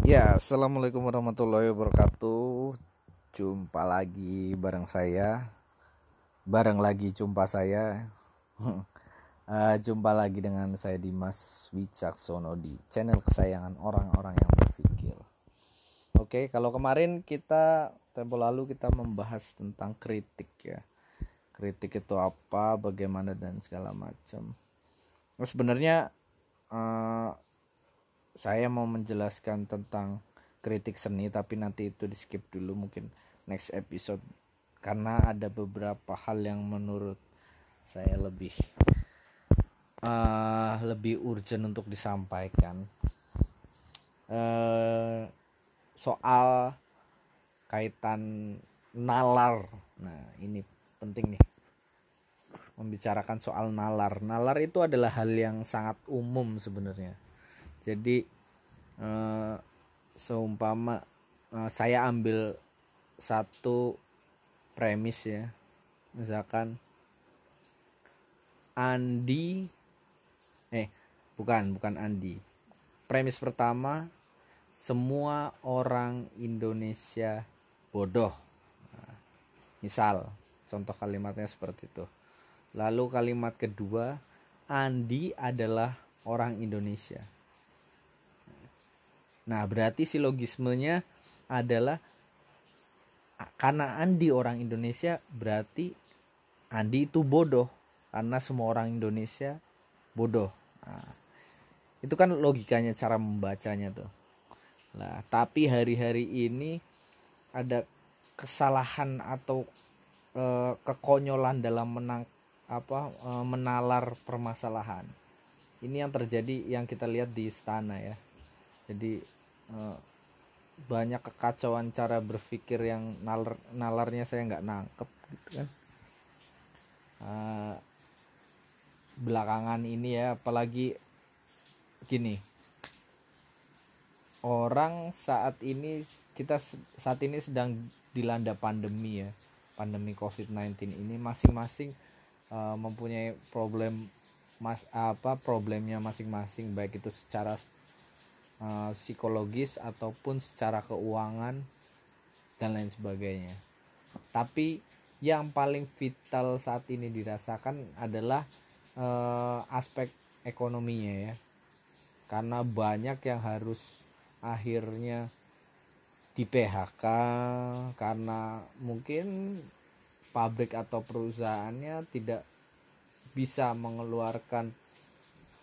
Ya, assalamualaikum warahmatullahi wabarakatuh. Jumpa lagi bareng saya, bareng lagi jumpa saya. uh, jumpa lagi dengan saya Dimas Wicaksono di channel kesayangan orang-orang yang berpikir. Oke, kalau kemarin kita tempo lalu kita membahas tentang kritik ya. Kritik itu apa, bagaimana dan segala macam. Nah, sebenarnya uh, saya mau menjelaskan tentang kritik seni tapi nanti itu di skip dulu mungkin next episode. Karena ada beberapa hal yang menurut saya lebih uh, lebih urgent untuk disampaikan. Uh, soal kaitan nalar. Nah ini penting nih. Membicarakan soal nalar. Nalar itu adalah hal yang sangat umum sebenarnya jadi uh, seumpama uh, saya ambil satu premis ya. Misalkan Andi eh bukan bukan Andi. Premis pertama semua orang Indonesia bodoh. Nah, misal contoh kalimatnya seperti itu. Lalu kalimat kedua Andi adalah orang Indonesia Nah, berarti silogismenya adalah karena Andi orang Indonesia berarti Andi itu bodoh karena semua orang Indonesia bodoh. Nah, itu kan logikanya cara membacanya tuh. Nah, tapi hari-hari ini ada kesalahan atau e, kekonyolan dalam menang apa e, menalar permasalahan. Ini yang terjadi yang kita lihat di istana ya. Jadi Eh, banyak kekacauan cara berpikir yang nalar nalarnya saya nggak nangkep gitu kan. Uh, belakangan ini ya apalagi gini. Orang saat ini kita saat ini sedang dilanda pandemi ya. Pandemi COVID-19 ini masing-masing uh, mempunyai problem mas apa problemnya masing-masing baik itu secara uh, psikologis ataupun secara keuangan dan lain sebagainya. Tapi yang paling vital saat ini dirasakan adalah uh, aspek ekonominya ya. Karena banyak yang harus akhirnya di PHK karena mungkin pabrik atau perusahaannya tidak bisa mengeluarkan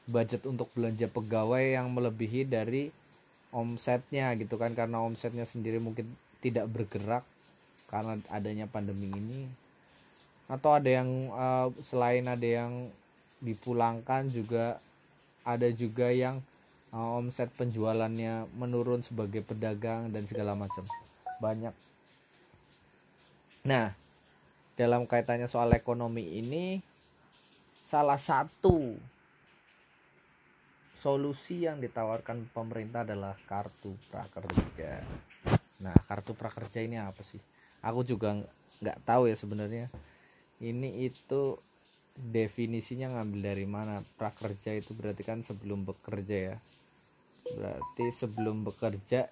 budget untuk belanja pegawai yang melebihi dari omsetnya gitu kan. Karena omsetnya sendiri mungkin tidak bergerak karena adanya pandemi ini. Atau ada yang uh, selain ada yang dipulangkan juga ada juga yang uh, omset penjualannya menurun sebagai pedagang dan segala macam. Banyak. Nah dalam kaitannya soal ekonomi ini salah satu solusi yang ditawarkan pemerintah adalah kartu prakerja. Nah, kartu prakerja ini apa sih? Aku juga nggak tahu ya sebenarnya. Ini itu definisinya ngambil dari mana? Prakerja itu berarti kan sebelum bekerja ya. Berarti sebelum bekerja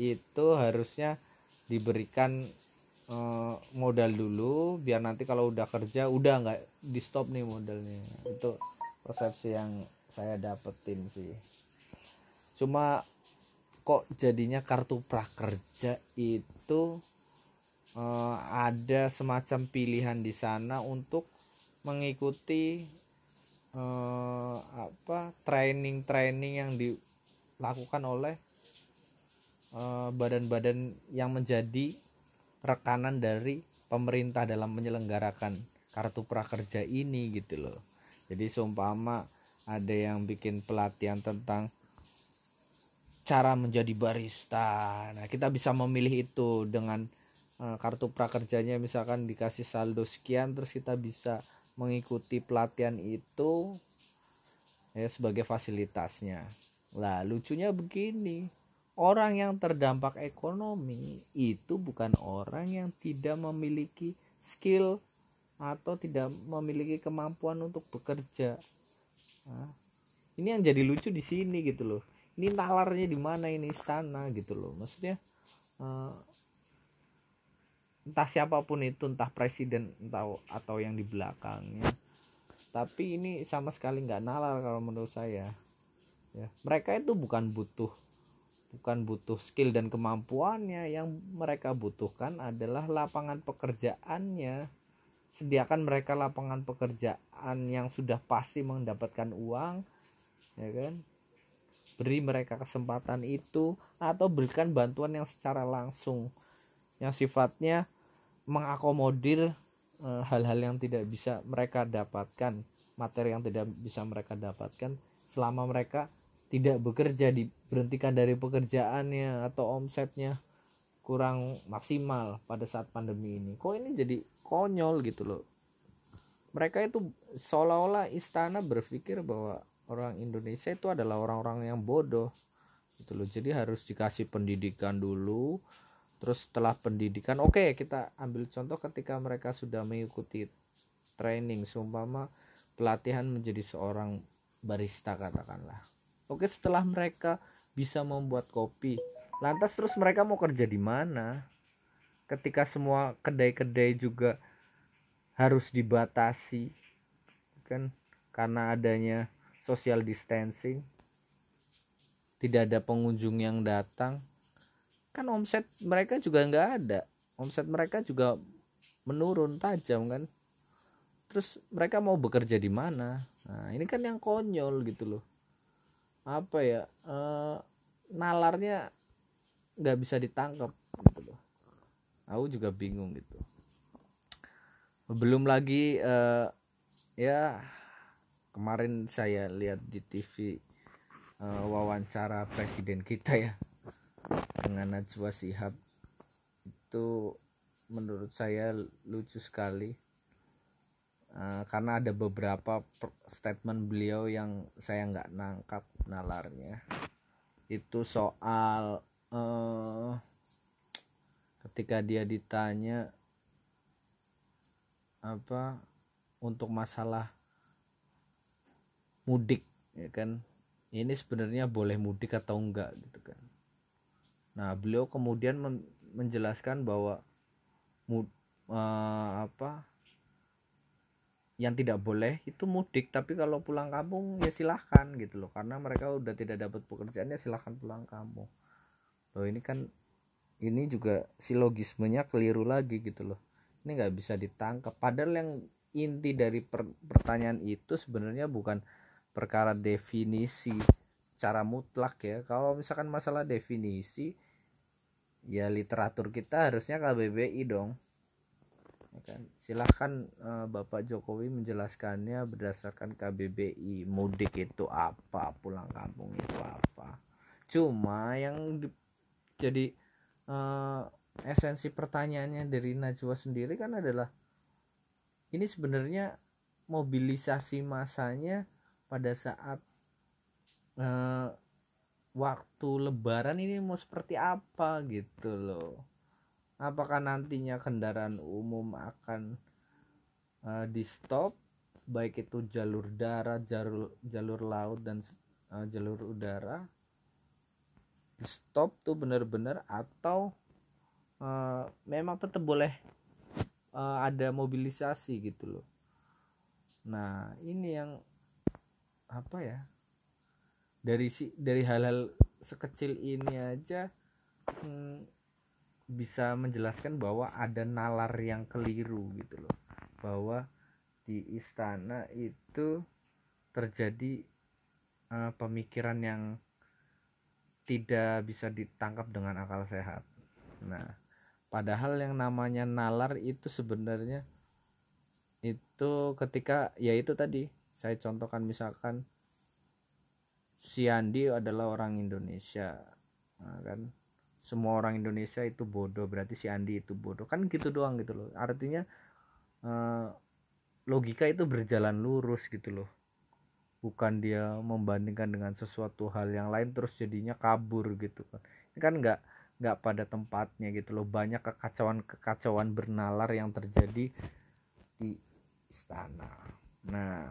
itu harusnya diberikan uh, modal dulu biar nanti kalau udah kerja udah nggak di stop nih modalnya. Itu persepsi yang saya dapetin sih. Cuma kok jadinya kartu prakerja itu uh, ada semacam pilihan di sana untuk mengikuti uh, apa training training yang dilakukan oleh eh, badan-badan yang menjadi rekanan dari pemerintah dalam menyelenggarakan kartu prakerja ini gitu loh. Jadi seumpama ada yang bikin pelatihan tentang cara menjadi barista. Nah, kita bisa memilih itu dengan uh, kartu prakerjanya misalkan dikasih saldo sekian terus kita bisa mengikuti pelatihan itu ya sebagai fasilitasnya. Lah, lucunya begini. Orang yang terdampak ekonomi itu bukan orang yang tidak memiliki skill atau tidak memiliki kemampuan untuk bekerja Ini yang jadi lucu di sini gitu loh. ini nalarnya di mana ini istana gitu loh. Maksudnya uh, entah siapa pun itu entah presiden entah atau yang di belakangnya. Tapi ini sama sekali nggak nalar kalau menurut saya. Ya mereka itu bukan butuh bukan butuh skill dan kemampuannya. Yang mereka butuhkan adalah lapangan pekerjaannya sediakan mereka lapangan pekerjaan yang sudah pasti mendapatkan uang ya kan? Beri mereka kesempatan itu atau berikan bantuan yang secara langsung yang sifatnya mengakomodir eh, hal-hal e, yang tidak bisa mereka dapatkan materi yang tidak bisa mereka dapatkan selama mereka tidak bekerja diberhentikan dari pekerjaannya atau omsetnya kurang maksimal pada saat pandemi ini. Kok ini jadi konyol gitu loh. Mereka itu seolah-olah istana berpikir bahwa orang Indonesia itu adalah orang-orang yang bodoh gitu loh. Jadi harus dikasih pendidikan dulu terus setelah pendidikan oke okay, kita ambil contoh ketika mereka sudah mengikuti training seumpama pelatihan menjadi seorang barista katakanlah. Oke, setelah mereka bisa membuat kopi, lantas terus mereka mau kerja di mana? Ketika semua kedai-kedai juga harus dibatasi, kan? Karena adanya social distancing, tidak ada pengunjung yang datang, kan omset mereka juga nggak ada. Omset mereka juga menurun tajam kan. Terus mereka mau bekerja di mana? Nah, ini kan yang konyol gitu loh apa ya uh, nalarnya nggak bisa ditangkap aku juga bingung gitu. Belum lagi uh, ya kemarin saya lihat di TV uh, eh, wawancara presiden kita ya dengan Najwa Sihab itu menurut saya lucu sekali uh, karena ada beberapa statement beliau yang saya nggak nangkap nalarnya. Itu soal uh, ketika dia ditanya apa untuk masalah mudik ya kan? Ini sebenarnya boleh mudik atau enggak gitu kan? Nah beliau kemudian menjelaskan bahwa mud, uh, apa yang tidak boleh itu mudik. Tapi kalau pulang kampung ya silahkan gitu loh. Karena mereka udah tidak dapat pekerjaan ya silahkan pulang kampung. Loh ini kan ini juga silogismenya keliru lagi gitu loh. Ini nggak bisa ditangkap. Padahal yang inti dari per pertanyaan itu sebenarnya bukan perkara definisi secara mutlak ya. Kalau misalkan masalah definisi ya literatur kita harusnya KBBI dong. Ya kan? Silahkan uh, Bapak Jokowi menjelaskannya berdasarkan KBBI mudik itu apa? Pulang kampung itu apa? Cuma yang di, jadi uh, esensi pertanyaannya dari Najwa sendiri kan adalah ini sebenarnya mobilisasi masanya pada saat uh, waktu lebaran ini mau seperti apa gitu loh. Apakah nantinya kendaraan umum akan uh, di stop baik itu jalur darat jalur jalur laut dan uh, jalur udara stop tuh benar-benar atau uh, memang tetap boleh uh, ada mobilisasi gitu loh. Nah ini yang apa ya dari si dari hal-hal sekecil ini aja hmm, bisa menjelaskan bahwa ada nalar yang keliru gitu loh. Bahwa di istana itu terjadi uh, pemikiran yang tidak bisa ditangkap dengan akal sehat. Nah, padahal yang namanya nalar itu sebenarnya itu ketika ya itu tadi saya contohkan misalkan si Andi adalah orang Indonesia, nah, kan? Semua orang Indonesia itu bodoh berarti si Andi itu bodoh. Kan gitu doang gitu loh. Artinya uh, logika itu berjalan lurus gitu loh bukan dia membandingkan dengan sesuatu hal yang lain terus jadinya kabur gitu kan. Ini kan nggak nggak pada tempatnya gitu loh. Banyak kekacauan kekacauan bernalar yang terjadi di istana. Nah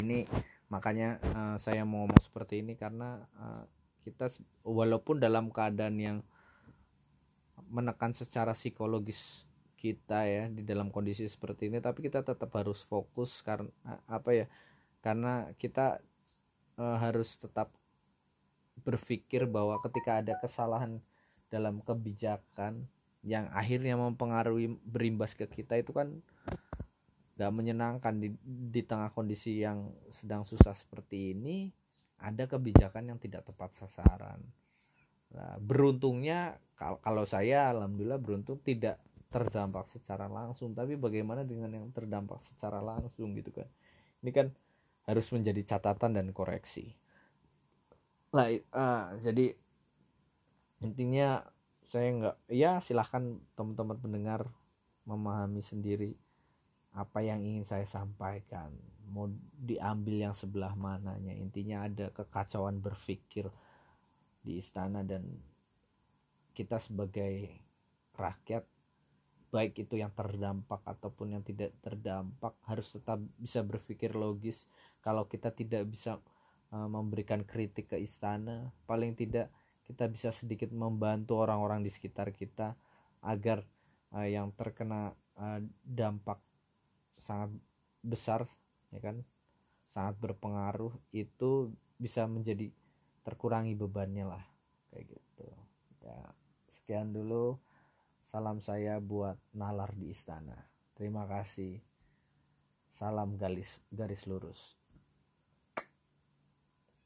ini makanya uh, saya mau ngomong seperti ini karena uh, kita walaupun dalam keadaan yang menekan secara psikologis kita ya di dalam kondisi seperti ini tapi kita tetap harus fokus karena apa ya karena kita uh, harus tetap berpikir bahwa ketika ada kesalahan dalam kebijakan yang akhirnya mempengaruhi berimbas ke kita itu kan gak menyenangkan di, di tengah kondisi yang sedang susah seperti ini ada kebijakan yang tidak tepat sasaran. Nah, beruntungnya kalau saya alhamdulillah beruntung tidak terdampak secara langsung tapi bagaimana dengan yang terdampak secara langsung gitu kan? Ini kan harus menjadi catatan dan koreksi. Lah uh, jadi intinya saya nggak ya silahkan teman-teman pendengar memahami sendiri apa yang ingin saya sampaikan. Mau diambil yang sebelah mananya. Intinya ada kekacauan berpikir di istana dan kita sebagai rakyat baik itu yang terdampak ataupun yang tidak terdampak harus tetap bisa berpikir logis. Kalau kita tidak bisa uh, memberikan kritik ke istana paling tidak kita bisa sedikit membantu orang-orang di sekitar kita agar uh, yang terkena uh, dampak sangat besar ya kan? Sangat berpengaruh itu bisa menjadi terkurangi bebannya lah kayak gitu. Ya sekian dulu salam saya buat nalar di istana. Terima kasih. Salam garis garis lurus